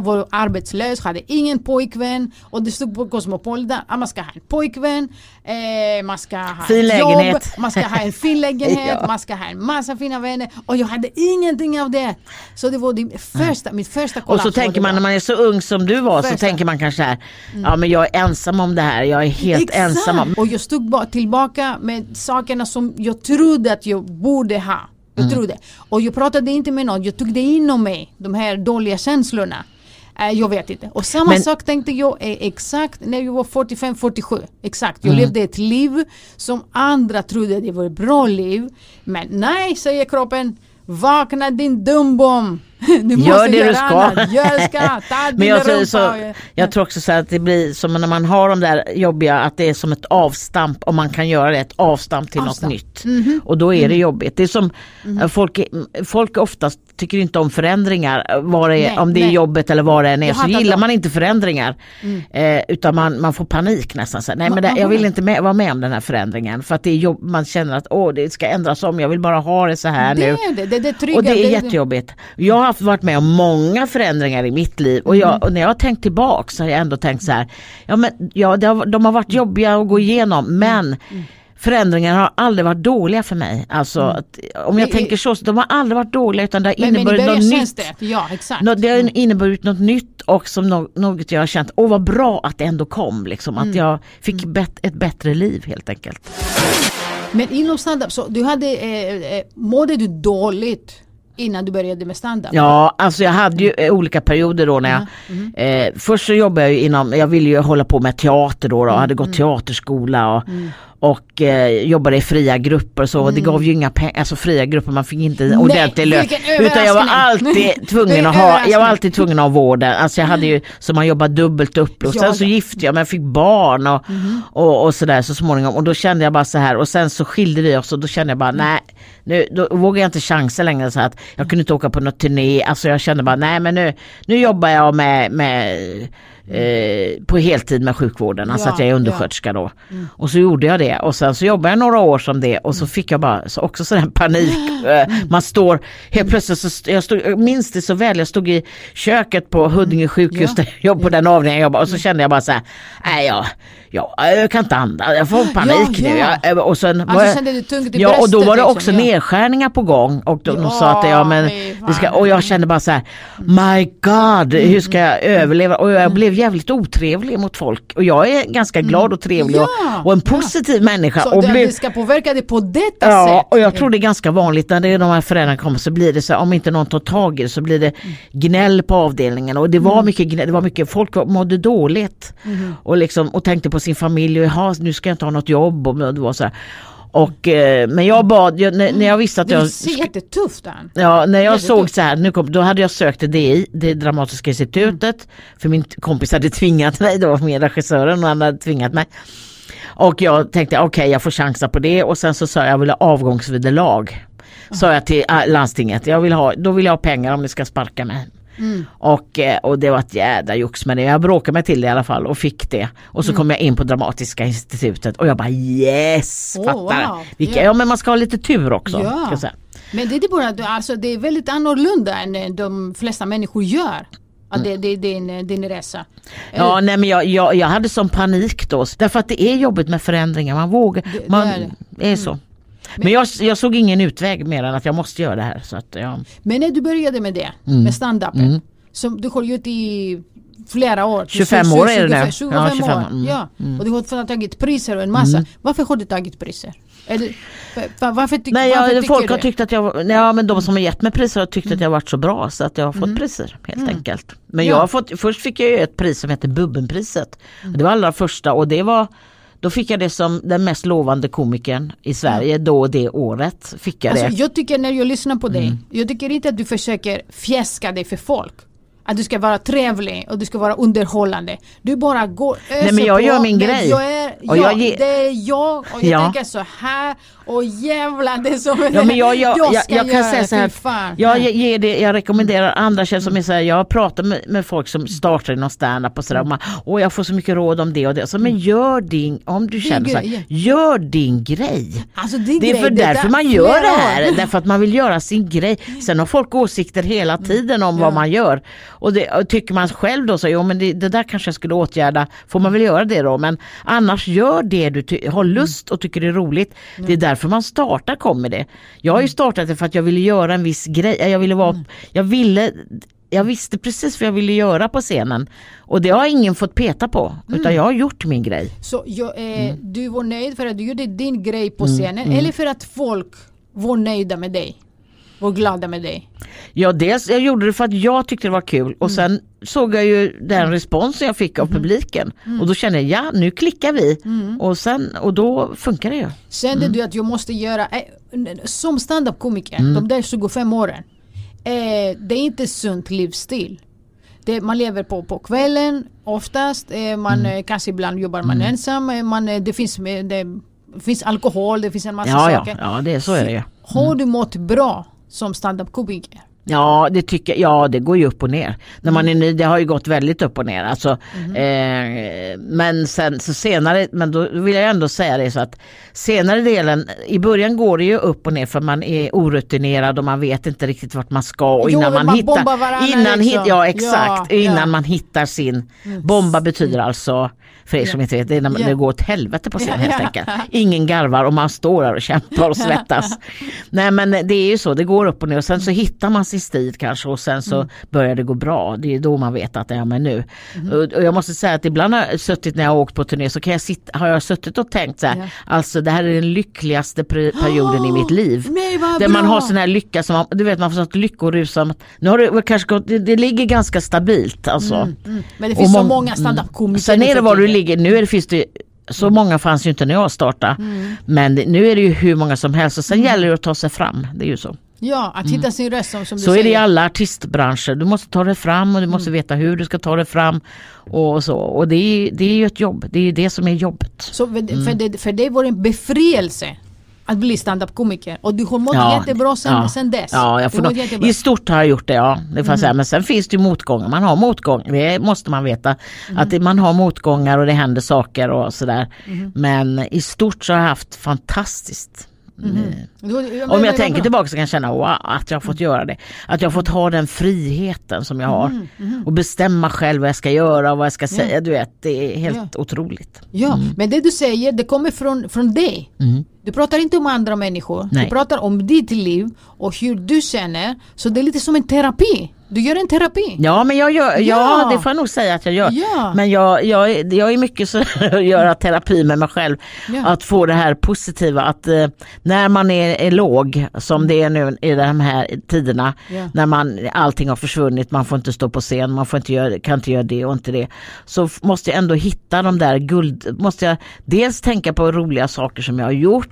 Speaker 2: var arbetslös, hade ingen pojkvän och det stod på Cosmopolitan att man ska ha en pojkvän, eh, man ska ha
Speaker 1: Fin
Speaker 2: ett jobb, man ska ha en fin lägenhet,
Speaker 1: Ja.
Speaker 2: man ska ha en massa fina vänner och jag hade ingenting av det. Så det var det första, mitt första
Speaker 1: Och
Speaker 2: kollaps
Speaker 1: så
Speaker 2: var
Speaker 1: tänker man när man är så ung som du var så
Speaker 2: Första.
Speaker 1: tänker man kanske här, ja men jag är ensam om det här, jag är helt ensam om.
Speaker 2: Och jag stod tillbaka med sakerna som jag trodde att jag borde ha. Jag
Speaker 1: Mm.
Speaker 2: trodde. Och jag pratade inte med någon, jag tog det inom mig, de här dåliga känslorna. Eh, jag vet inte. Och samma
Speaker 1: Men-
Speaker 2: sak tänkte jag eh, exakt när jag var 45-47. Exakt.
Speaker 1: Mm.
Speaker 2: Jag levde ett liv som andra trodde det var ett bra liv. Men nej, säger kroppen. Vakna din dumbom! Du
Speaker 1: Gör det du ska.
Speaker 2: annat. Gör ska, ta
Speaker 1: Men jag, så, så, jag tror också så att det blir som när man har de där jobbiga att det är som ett avstamp om man kan göra det, ett avstamp till
Speaker 2: Avstamp.
Speaker 1: något nytt. Och då är det jobbigt. Det är som eh, folk, folk oftast tycker inte om förändringar, vad det
Speaker 2: Nej,
Speaker 1: om det är
Speaker 2: nej.
Speaker 1: jobbet eller vad det än är. Så gillar man inte förändringar eh, utan man, man får panik nästan. Så, nej men det, jag vill inte med, vara med om den här förändringen för att det är jobb, man känner att åh, det ska ändras om, jag vill bara ha det så här
Speaker 2: det
Speaker 1: nu.
Speaker 2: är det, det, det trygga.
Speaker 1: Och det är jättejobbigt. Jag har varit med om många förändringar i mitt liv och,
Speaker 2: Mm.
Speaker 1: jag, och när jag har tänkt tillbaka så har jag ändå tänkt så här. Ja, men, ja, har, de har varit jobbiga att gå igenom
Speaker 2: Mm.
Speaker 1: men förändringar har aldrig varit dåliga för mig. Alltså, att, om jag
Speaker 2: Mm. Är-
Speaker 1: tänker så, så, de har aldrig varit dåliga utan det har
Speaker 2: Men, men
Speaker 1: inneburit något nytt.
Speaker 2: det. Ja, exakt.
Speaker 1: Nå- Det har inneburit något nytt och som nå- något jag har känt, åh vad bra att det ändå kom. Liksom,
Speaker 2: Mm.
Speaker 1: Att jag fick bet- ett bättre liv helt enkelt.
Speaker 2: Men inom standup, så du hade, eh, eh, mådde du dåligt innan du började med standup?
Speaker 1: Ja, alltså jag hade ju eh, olika perioder då när jag eh, Först så jobbade jag ju inom, jag ville ju hålla på med teater då, då. Hade gått teaterskola och, och eh, jobbade i fria grupper och så och det gav ju inga pengar, alltså fria grupper man fick inte ordentlig lön. Utan jag var alltid tvungen att ha, jag var alltid tvungen att ha vården. Alltså jag hade ju, så man jobbade dubbelt upp och
Speaker 2: Ja,
Speaker 1: sen så gifte jag mig, fick barn och, och, och sådär så småningom. Och då kände jag bara så här och sen så skilde vi oss och då kände jag bara nej, nu då vågar jag inte chansa längre så att jag kunde inte åka på något turné, alltså jag kände bara nej men nu, nu jobbar jag med, med eh, på heltid med sjukvården, alltså
Speaker 2: Ja,
Speaker 1: att jag är
Speaker 2: ja.
Speaker 1: undersköterska då. Och så gjorde jag det och sen så jobbade jag några år som det och så fick jag bara så också sån här panik. Eh, Man står helt plötsligt, så jag, stod, jag minns det så väl, jag stod i köket på Huddinge sjukhus
Speaker 2: Ja.
Speaker 1: där jag på den avdelningen jag jobbade och så kände jag bara så här, nej jag, jag, jag kan inte andas, jag får panik
Speaker 2: Ja,
Speaker 1: nu.
Speaker 2: ja.
Speaker 1: Jag, och sen
Speaker 2: Alltså,
Speaker 1: var jag,
Speaker 2: kände du tungt i
Speaker 1: Ja och då var det
Speaker 2: liksom,
Speaker 1: också
Speaker 2: ja.
Speaker 1: nedskärningar på gång och de, de sa att ja men det ska, och jag kände bara så här, my god hur ska jag överleva och jag blev jävligt otrevlig mot folk och jag är ganska glad och trevlig och,
Speaker 2: Ja,
Speaker 1: och en
Speaker 2: ja.
Speaker 1: positiv människa.
Speaker 2: Så
Speaker 1: och
Speaker 2: det,
Speaker 1: blev,
Speaker 2: det ska påverka dig på detta
Speaker 1: Ja,
Speaker 2: sätt?
Speaker 1: och jag tror det är ganska vanligt när det är de här föräldrarna kommer så blir det så här, om inte någon tar tag i det så blir det gnäll på avdelningen och det var
Speaker 2: Mm.
Speaker 1: mycket gnäll, det var mycket, folk mådde dåligt och, liksom, och tänkte på sin familj och jaha, nu ska jag inte ha något jobb och det var så här. Och, eh, men jag bad, jag, när, när jag visste att
Speaker 2: Det
Speaker 1: jag
Speaker 2: ser jättetufft ut.
Speaker 1: Ja, när jag såg så här, nu kom, då hade jag sökt till DI, det Dramatiska institutet, för min kompis hade tvingat mig då, med regissören och han hade tvingat mig. Och jag tänkte okej jag får chansa på det och sen så sa jag jag vill ha avgångsvederlag. Sa jag till äh, landstinget, jag vill ha, då vill jag ha pengar om ni ska sparka mig. Och, eh, och det var ett jädra jox med det. Jag bråkade mig till det i alla fall och fick det. Och så kom jag in på Dramatiska institutet och jag bara yes!
Speaker 2: Oh,
Speaker 1: fattar
Speaker 2: wow.
Speaker 1: Vilka,
Speaker 2: Ja.
Speaker 1: ja men man ska ha lite tur också.
Speaker 2: Ja. Men det är, bara, alltså, det är väldigt annorlunda än eh, de flesta människor gör. Att
Speaker 1: Mm.
Speaker 2: det, det är din, eh, din resa.
Speaker 1: Ja, nej, men jag, jag, jag hade sån panik då. Därför att det är jobbigt med förändringar. Man vågar.
Speaker 2: Det- det
Speaker 1: man,
Speaker 2: är det.
Speaker 1: det är så. Men jag, jag såg ingen utväg mer än att jag måste göra det här. Så att, ja.
Speaker 2: Men när du började med det,
Speaker 1: Mm.
Speaker 2: med stand-upen, som du har gjort i flera år.
Speaker 1: 25
Speaker 2: Så-
Speaker 1: år är det
Speaker 2: 25,
Speaker 1: nu.
Speaker 2: 25
Speaker 1: Ja, 25
Speaker 2: år.
Speaker 1: mm.
Speaker 2: Ja. Och du har tagit priser och en massa. Varför har du tagit priser? För, varför, tyck,
Speaker 1: Nej,
Speaker 2: varför
Speaker 1: jag,
Speaker 2: tycker
Speaker 1: folk har tyckt att jag, ja, men de som har gett mig priser har tyckt att jag har varit så bra så att jag har fått priser helt enkelt. Men jag
Speaker 2: Ja.
Speaker 1: har fått, först fick jag ju ett pris som heter Bubbenpriset. Det var allra första och det var då fick jag det som den mest lovande komikern i Sverige då det året. Fick jag
Speaker 2: Alltså,
Speaker 1: det.
Speaker 2: jag tycker när jag lyssnar på dig,
Speaker 1: Mm.
Speaker 2: jag tycker inte att du försöker fjäska dig för folk. Att du ska vara trevlig och du ska vara underhållande. Du bara går öser
Speaker 1: men jag
Speaker 2: på,
Speaker 1: gör min grej.
Speaker 2: Jag är,
Speaker 1: Och
Speaker 2: ja,
Speaker 1: jag ge-
Speaker 2: det är jag och jag
Speaker 1: Ja.
Speaker 2: tänker så här och jävlar det är som
Speaker 1: Ja, men jag, jag, jag,
Speaker 2: ska
Speaker 1: jag kan
Speaker 2: göra
Speaker 1: säga
Speaker 2: det,
Speaker 1: så här,
Speaker 2: fan.
Speaker 1: jag, ge- ger det, jag rekommenderar andra källor som är så här, jag har pratat med, med folk som startar inom standup och sådär, och man, jag får så mycket råd om det och det. Så, men gör din, om du känner så här, gör din grej.
Speaker 2: Alltså, din
Speaker 1: Det är
Speaker 2: grej,
Speaker 1: för
Speaker 2: det
Speaker 1: därför
Speaker 2: där
Speaker 1: man gör det här, därför att man vill göra sin grej. Sen har folk åsikter hela tiden om vad man gör. Och, det, och tycker man själv då så, jo men det, det där kanske jag skulle åtgärda, får man väl göra det då. Men annars gör det du har lust och tycker det är roligt. Det är därför man startar comedy. Jag har ju startat det för att jag ville göra en viss grej, jag ville vara, jag ville jag visste precis vad jag ville göra på scenen och det har ingen fått peta på utan jag har gjort min grej.
Speaker 2: Så jag, eh,
Speaker 1: Mm.
Speaker 2: du var nöjd för att du gjorde din grej på scenen eller för att folk var nöjda med dig? Var glada med dig?
Speaker 1: Ja, dels jag gjorde det för att jag tyckte det var kul och sen såg jag ju den responsen jag fick av publiken och då kände jag ja nu klickar vi och, sen, och då funkar det ju.
Speaker 2: Kände
Speaker 1: Mm.
Speaker 2: du att jag måste göra, eh, som standup-komiker,
Speaker 1: Mm.
Speaker 2: de där 25 åren. eh, det är inte sunt livsstil. Det, man lever på, på kvällen oftast, eh, man
Speaker 1: Mm.
Speaker 2: eh, kanske ibland jobbar man ensam, man, det, finns, det finns alkohol, det finns en massa
Speaker 1: Ja, ja,
Speaker 2: saker.
Speaker 1: ja det, så är det ju.
Speaker 2: Har du mått bra som stand-up komiker.
Speaker 1: Ja det tycker ja det går ju upp och ner. När man är ny, det har ju gått väldigt upp och ner. Alltså, eh, men sen så senare, men då vill jag ändå säga det så att senare delen, i början går det ju upp och ner för man är orutinerad och man vet inte riktigt vart man ska. Och
Speaker 2: Jo,
Speaker 1: innan man,
Speaker 2: man
Speaker 1: hittar, innan
Speaker 2: liksom.
Speaker 1: ja exakt,
Speaker 2: Ja,
Speaker 1: innan
Speaker 2: ja.
Speaker 1: man hittar sin, bomba betyder alltså för er som inte vet, det är när
Speaker 2: Ja.
Speaker 1: det går åt helvete på scen helt enkelt. Ingen garvar och man står där och kämpar och svettas. Nej men det är ju så, det går upp och ner och sen så hittar man stil kanske och sen så börjar det gå bra. Det är då man vet att ja men nu. Och, och jag måste säga att ibland har jag suttit när jag har åkt på turné så kan jag sitta, har jag suttit och tänkt så här,
Speaker 2: Ja.
Speaker 1: alltså det här är den lyckligaste per- perioden i mitt liv.
Speaker 2: Nej,
Speaker 1: Där man
Speaker 2: bra.
Speaker 1: har sån här lycka som man, du vet man får sånt lyckorus som, nu har det kanske gått, det, det ligger ganska stabilt alltså.
Speaker 2: Mm, Men det
Speaker 1: Och
Speaker 2: finns så
Speaker 1: mång-
Speaker 2: många standup-komiker
Speaker 1: Sen är det var du ligger, nu är det, finns det så många fanns ju inte när jag startade. Men det- nu är det ju hur många som helst och sen gäller det att ta sig fram. Det är ju så.
Speaker 2: Ja, att hitta sin röst som, som du
Speaker 1: Så är
Speaker 2: säger.
Speaker 1: det i alla artistbranscher. Du måste ta dig fram och du måste veta hur du ska ta dig fram. Och så. Och det är, det är ju ett jobb. Det är det som är jobbet.
Speaker 2: Så för,
Speaker 1: Mm.
Speaker 2: för, det, för det var en befrielse att bli standup-komiker. Och du har mått jättebra sen,
Speaker 1: ja.
Speaker 2: sen dess.
Speaker 1: Ja, jag får
Speaker 2: jättebra.
Speaker 1: I stort har jag gjort det, ja. Det får jag säga. Men sen finns det ju motgångar. Man har motgångar, det måste man veta. Att det, man har motgångar och det händer saker och sådär. Men i stort så har jag haft fantastiskt.
Speaker 2: Ja, men-
Speaker 1: Om jag tänker tillbaka så kan jag känna wow, att jag har fått göra det. Att jag har fått ha den friheten som jag har.
Speaker 2: Mm,
Speaker 1: Och bestämma själv vad jag ska göra och vad jag ska säga. Du vet, det är helt otroligt.
Speaker 2: Ja, men det du säger det kommer från, från dig. Du pratar inte om andra människor.
Speaker 1: Nej.
Speaker 2: Du pratar om ditt liv och hur du känner. Så det är lite som en terapi. Du gör en terapi.
Speaker 1: Ja men jag gör, ja.
Speaker 2: Ja.
Speaker 1: det får jag nog säga att jag gör.
Speaker 2: Ja.
Speaker 1: Men jag, jag, jag är mycket så att göra terapi med mig själv.
Speaker 2: Ja.
Speaker 1: Att få det här positiva att eh, när man är, är låg som det är nu i de här tiderna när man, allting har försvunnit, man får inte stå på scen, man får inte göra, kan inte göra det och inte det. Så måste jag ändå hitta de där guld, måste jag dels tänka på roliga saker som jag har gjort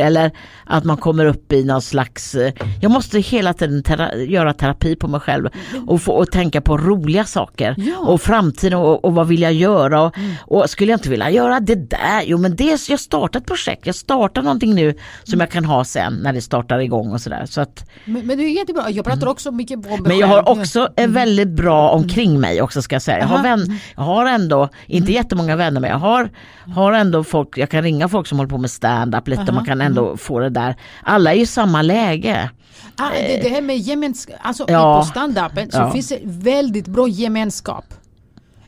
Speaker 1: eller att man kommer upp i någon slags, eh, jag måste hela tiden tera, göra terapi på mig själv och, få, och tänka på roliga saker
Speaker 2: Ja.
Speaker 1: och framtiden och, och vad vill jag göra och, och skulle jag inte vilja göra det där, jo men det, jag startar ett projekt, jag startar någonting nu som jag kan ha sen när det startar igång och sådär. Så att,
Speaker 2: Men, men det är jättebra. Jag pratar också mycket om mig
Speaker 1: Mm. men jag
Speaker 2: själv.
Speaker 1: har också är väldigt bra omkring mig också ska jag säga. Jag har,
Speaker 2: Aha.
Speaker 1: vän, jag har ändå, inte jättemånga vänner men jag har, har ändå folk, jag kan ringa folk som håller på med stand-up lite, man kan ändå få det där. Alla är i samma läge.
Speaker 2: Ah, det, det här med gemenskap, alltså
Speaker 1: Ja.
Speaker 2: på stand-upen så
Speaker 1: Ja.
Speaker 2: finns det väldigt bra gemenskap.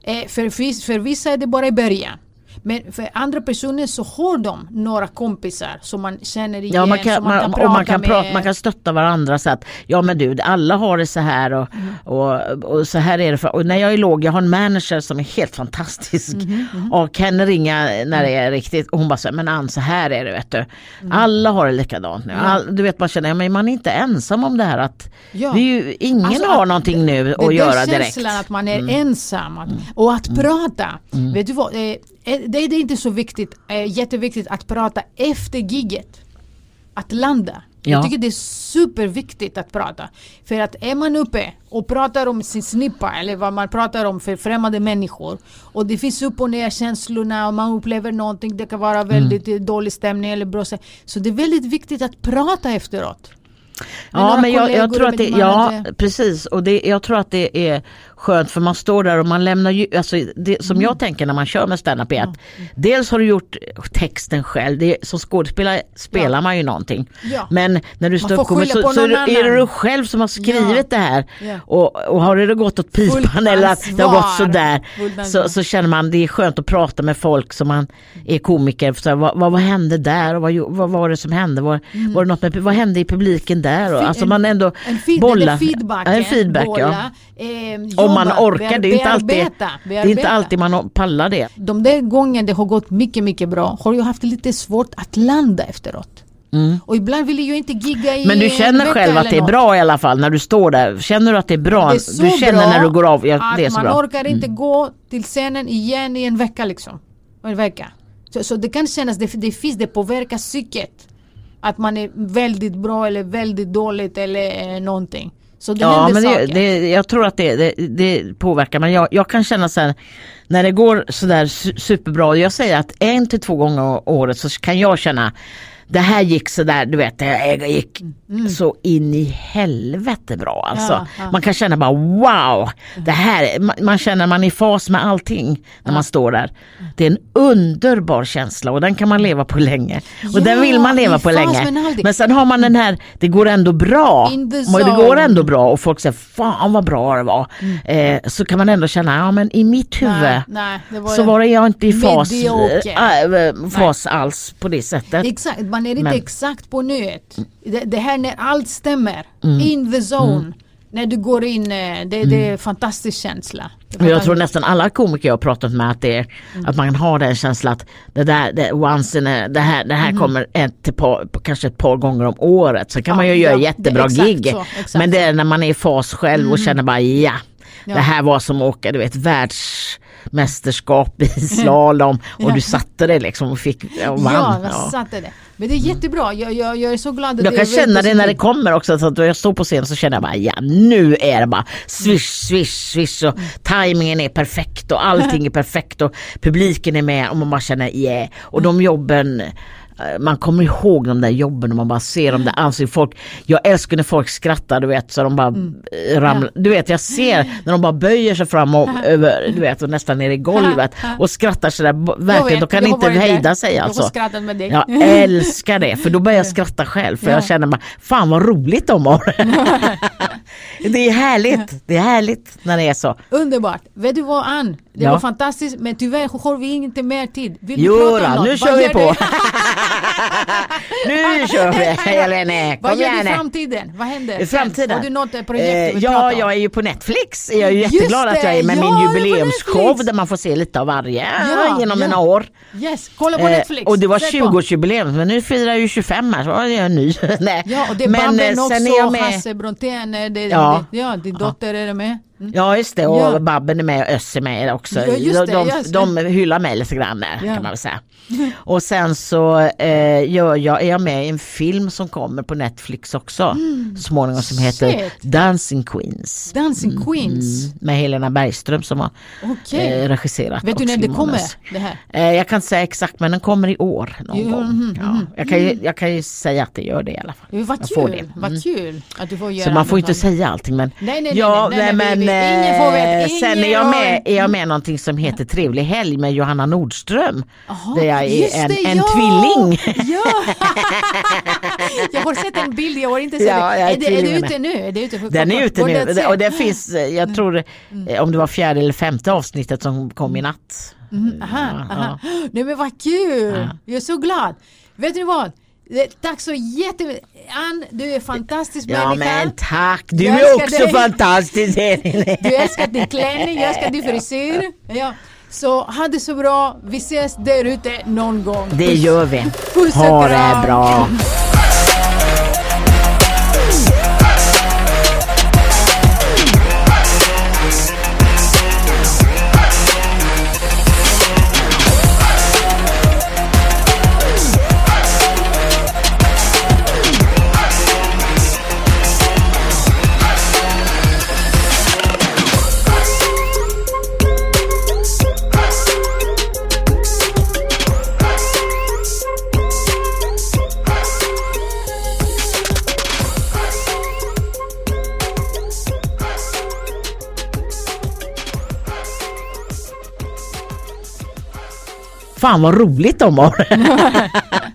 Speaker 2: Eh, för, för vissa är det bara i början. Men för andra personer så har de några kompisar som man känner igen,
Speaker 1: Ja, man kan,
Speaker 2: som man
Speaker 1: man,
Speaker 2: kan
Speaker 1: och
Speaker 2: prata
Speaker 1: man kan,
Speaker 2: med.
Speaker 1: prata, man kan stötta varandra så att ja men du alla har det så här och,
Speaker 2: Mm.
Speaker 1: och, och så här är det. För, och när jag är låg, jag har en manager som är helt fantastisk
Speaker 2: Mm-hmm,
Speaker 1: och kan ringa när det är riktigt och hon bara säger men Ann så här är det vet du.
Speaker 2: Mm.
Speaker 1: Alla har det likadant nu. All, du vet man känner, men man är inte ensam om det här att
Speaker 2: Ja.
Speaker 1: det är ju, ingen
Speaker 2: Alltså,
Speaker 1: har
Speaker 2: att-
Speaker 1: någonting nu
Speaker 2: det
Speaker 1: att
Speaker 2: är
Speaker 1: göra direkt.
Speaker 2: känslan att man är
Speaker 1: Mm.
Speaker 2: ensam att, och att prata. Vet du vad, eh, det är inte så viktigt, eh, jätteviktigt att prata efter gigget. Att landa.
Speaker 1: Ja.
Speaker 2: Jag tycker det är superviktigt att prata. För att är man uppe och pratar om sin snippa eller vad man pratar om för främmande människor och det finns upp och ner känslorna och man upplever någonting, det kan vara väldigt eh, dålig stämning eller bra. Så det är väldigt viktigt att prata efteråt. Med
Speaker 1: Ja men jag, jag tror att det, ja precis och det, jag tror att det är skönt för man står där och man lämnar ju, alltså det, som
Speaker 2: Mm.
Speaker 1: jag tänker när man kör med standup är att dels har du gjort texten själv, det, som skådespelare spelar
Speaker 2: Ja.
Speaker 1: man ju någonting.
Speaker 2: Ja.
Speaker 1: Men när du står upp kommer så, så är, det, är det du själv som har skrivit
Speaker 2: Ja.
Speaker 1: det här
Speaker 2: Ja.
Speaker 1: och, och har det gått åt pipan
Speaker 2: Fullt
Speaker 1: eller att det har gått sådär så, så känner man det är skönt att prata med folk som man är komiker. Så här, vad, vad, vad hände där och vad, vad var det som hände? Var, var det något med, vad hände i publiken där? Och, alltså
Speaker 2: en-
Speaker 1: man ändå
Speaker 2: En feed,
Speaker 1: bollar.
Speaker 2: feedbacken,
Speaker 1: Ja, en feedback ja.
Speaker 2: bolla, eh,
Speaker 1: Om man orkar, det är inte alltid,
Speaker 2: bearbeta,
Speaker 1: det är inte alltid man pallar det.
Speaker 2: De där gången det har gått mycket, mycket bra har jag haft lite svårt att landa efteråt. Och ibland vill jag inte gigga i
Speaker 1: Mm. Men du känner själv att det är
Speaker 2: något.
Speaker 1: bra i alla fall när du står där? Känner du att det är bra?
Speaker 2: Det är
Speaker 1: du känner när du går av? Ja, det är så
Speaker 2: man
Speaker 1: bra. Mm.
Speaker 2: orkar inte gå till scenen igen i en vecka liksom. En vecka. Så, så det kan kännas, det, det finns, det påverkar psyket. Att man är väldigt bra eller väldigt dåligt eller eh, någonting. Så det
Speaker 1: Ja, men det, det, jag tror att det, det, det påverkar. Men jag, jag kan känna så här, när det går sådär su- superbra. Jag säger att en till två gånger om året så kan jag känna det här gick sådär, du vet, det gick så in i helvete bra alltså.
Speaker 2: Mm. Ja, ja.
Speaker 1: Man kan känna bara wow, det här, man, man känner man är i fas med allting när man står där. Det är en underbar känsla och den kan man leva på länge. Och den vill man leva på länge. Men sen har man den här, det går ändå bra. Det går ändå bra och folk säger fan vad bra det var. Eh, så kan man ändå känna, ja men i mitt huvud
Speaker 2: nej, nej, var
Speaker 1: så var jag inte i fas, äh, äh, fas alls på det sättet.
Speaker 2: Exakt, man är inte
Speaker 1: Men-
Speaker 2: exakt på nöet. Det, det här när allt stämmer,
Speaker 1: Mm.
Speaker 2: in the zone. När du går in, eh, det, det är en fantastisk känsla.
Speaker 1: Men jag tror nästan alla komiker jag har pratat med att, det är,
Speaker 2: Mm.
Speaker 1: att man har den känslan att det där, det, once in a, det här, det här kommer ett, till par, kanske ett par gånger om året. Så kan
Speaker 2: Mm. Ja,
Speaker 1: man ju göra
Speaker 2: ja,
Speaker 1: jättebra
Speaker 2: det-
Speaker 1: gig.
Speaker 2: så,
Speaker 1: Men det.
Speaker 2: Mm.
Speaker 1: är när man är i fas själv och känner bara ja.
Speaker 2: Ja.
Speaker 1: Det här var som att åka du vet, världsmästerskap i slalom och du satte det liksom och fick och vann.
Speaker 2: Ja, jag
Speaker 1: Ja.
Speaker 2: satte det. Men det är jättebra, jag, jag, jag är så glad att
Speaker 1: Jag kan känna det när det kommer också. Så att jag står på scen så känner jag bara ja nu är det bara swish swish swish och tajmingen är perfekt och allting är perfekt och publiken är med och man bara känner yeah. Och de jobben man kommer ihåg de där jobben och man bara ser de där ansikten. Folk, jag älskar när folk skrattar du vet så de bara eh, ramlar. Du vet jag ser när de bara böjer sig fram och över, du vet och nästan ner i golvet och skrattar sådär
Speaker 2: Jag
Speaker 1: verkligen.
Speaker 2: vet,
Speaker 1: De kan
Speaker 2: jag
Speaker 1: inte hejda sig
Speaker 2: Jag
Speaker 1: alltså.
Speaker 2: skrattat med dig.
Speaker 1: Jag älskar det för då börjar jag skratta själv för
Speaker 2: Ja.
Speaker 1: jag känner bara fan vad roligt de har. det är härligt, det är härligt när det är så.
Speaker 2: Underbart! Vet du vad Ann? Det
Speaker 1: Ja.
Speaker 2: var fantastiskt men tyvärr har vi inte mer tid. Vill du
Speaker 1: Jo
Speaker 2: prata om något?
Speaker 1: nu kör vi på.
Speaker 2: du-
Speaker 1: nu kör vi Helene,
Speaker 2: Vad gör du i framtiden? Vad händer?
Speaker 1: I framtiden?
Speaker 2: Har du något projekt du
Speaker 1: Eh,
Speaker 2: vill
Speaker 1: ja, jag är ju på Netflix. Jag är ju jätteglad att jag är med min
Speaker 2: ja, du är på
Speaker 1: jubileumsshow där man får se lite av varje
Speaker 2: Ja,
Speaker 1: genom
Speaker 2: ja.
Speaker 1: mina år.
Speaker 2: Yes, kolla på
Speaker 1: Eh,
Speaker 2: Netflix.
Speaker 1: och det var
Speaker 2: Se på.
Speaker 1: 20-årsjubileum men nu firar jag ju 25 här så är jag ny. Nej.
Speaker 2: Ja, och det är
Speaker 1: men
Speaker 2: Babben
Speaker 1: eh,
Speaker 2: också,
Speaker 1: är.
Speaker 2: Hasse Brontén, eh, det,
Speaker 1: Ja.
Speaker 2: det, ja, din dotter är med. Mm.
Speaker 1: Ja just det och
Speaker 2: Ja.
Speaker 1: Babben är med och Özz är med också.
Speaker 2: Ja, det,
Speaker 1: de, de, de hyllar mig lite grann där
Speaker 2: Ja.
Speaker 1: kan man väl säga. Och sen så eh, gör jag, är jag med i en film som kommer på Netflix också så småningom som heter
Speaker 2: Mm. Shit.
Speaker 1: Dancing Queens.
Speaker 2: Dancing Queens.
Speaker 1: Mm, med Helena Bergström som har
Speaker 2: Okej.
Speaker 1: eh, regisserat.
Speaker 2: Vet du när det kommer? Det här?
Speaker 1: Eh, jag kan inte säga exakt men den kommer i år någon
Speaker 2: Jo,
Speaker 1: gång.
Speaker 2: mhm,
Speaker 1: Ja, jag, kan ju, jag kan ju säga att det gör det i alla fall.
Speaker 2: Vad kul,
Speaker 1: det. Mm.
Speaker 2: vad kul att du får göra
Speaker 1: Så man får inte
Speaker 2: annat.
Speaker 1: säga allting men
Speaker 2: Nej, nej, nej,
Speaker 1: ja,
Speaker 2: nej, nej,
Speaker 1: men
Speaker 2: vi- vi- ingen får veta,
Speaker 1: eh, sen är jag med, är jag med någonting som heter Trevlig helg med Johanna Nordström.
Speaker 2: Jaha,
Speaker 1: där jag är en,
Speaker 2: det,
Speaker 1: en
Speaker 2: ja!
Speaker 1: tvilling.
Speaker 2: Ja! jag har sett en bild, jag har inte sett
Speaker 1: Ja,
Speaker 2: det.
Speaker 1: är
Speaker 2: Är det, är det ute nu? Är det ute?
Speaker 1: Den är ute nu och det finns, eh, jag tror eh, om det var fjärde eller femte avsnittet som kom i natt.
Speaker 2: Mm, aha, aha. Nej men vad kul!
Speaker 1: Ja.
Speaker 2: Jag är så glad. Vet ni vad? Eh, Tack så jättemycket. Ann, du är fantastisk
Speaker 1: Ja
Speaker 2: människa.
Speaker 1: men tack, du
Speaker 2: Jag
Speaker 1: är också
Speaker 2: dig.
Speaker 1: fantastisk.
Speaker 2: Du älskar din klänning, jag älskar din frisyr. Ja. Så ha det så bra. Vi ses där ute någon gång.
Speaker 1: Det gör vi.
Speaker 2: Puss och
Speaker 1: Ha
Speaker 2: kram.
Speaker 1: det bra. Fan vad roligt de har.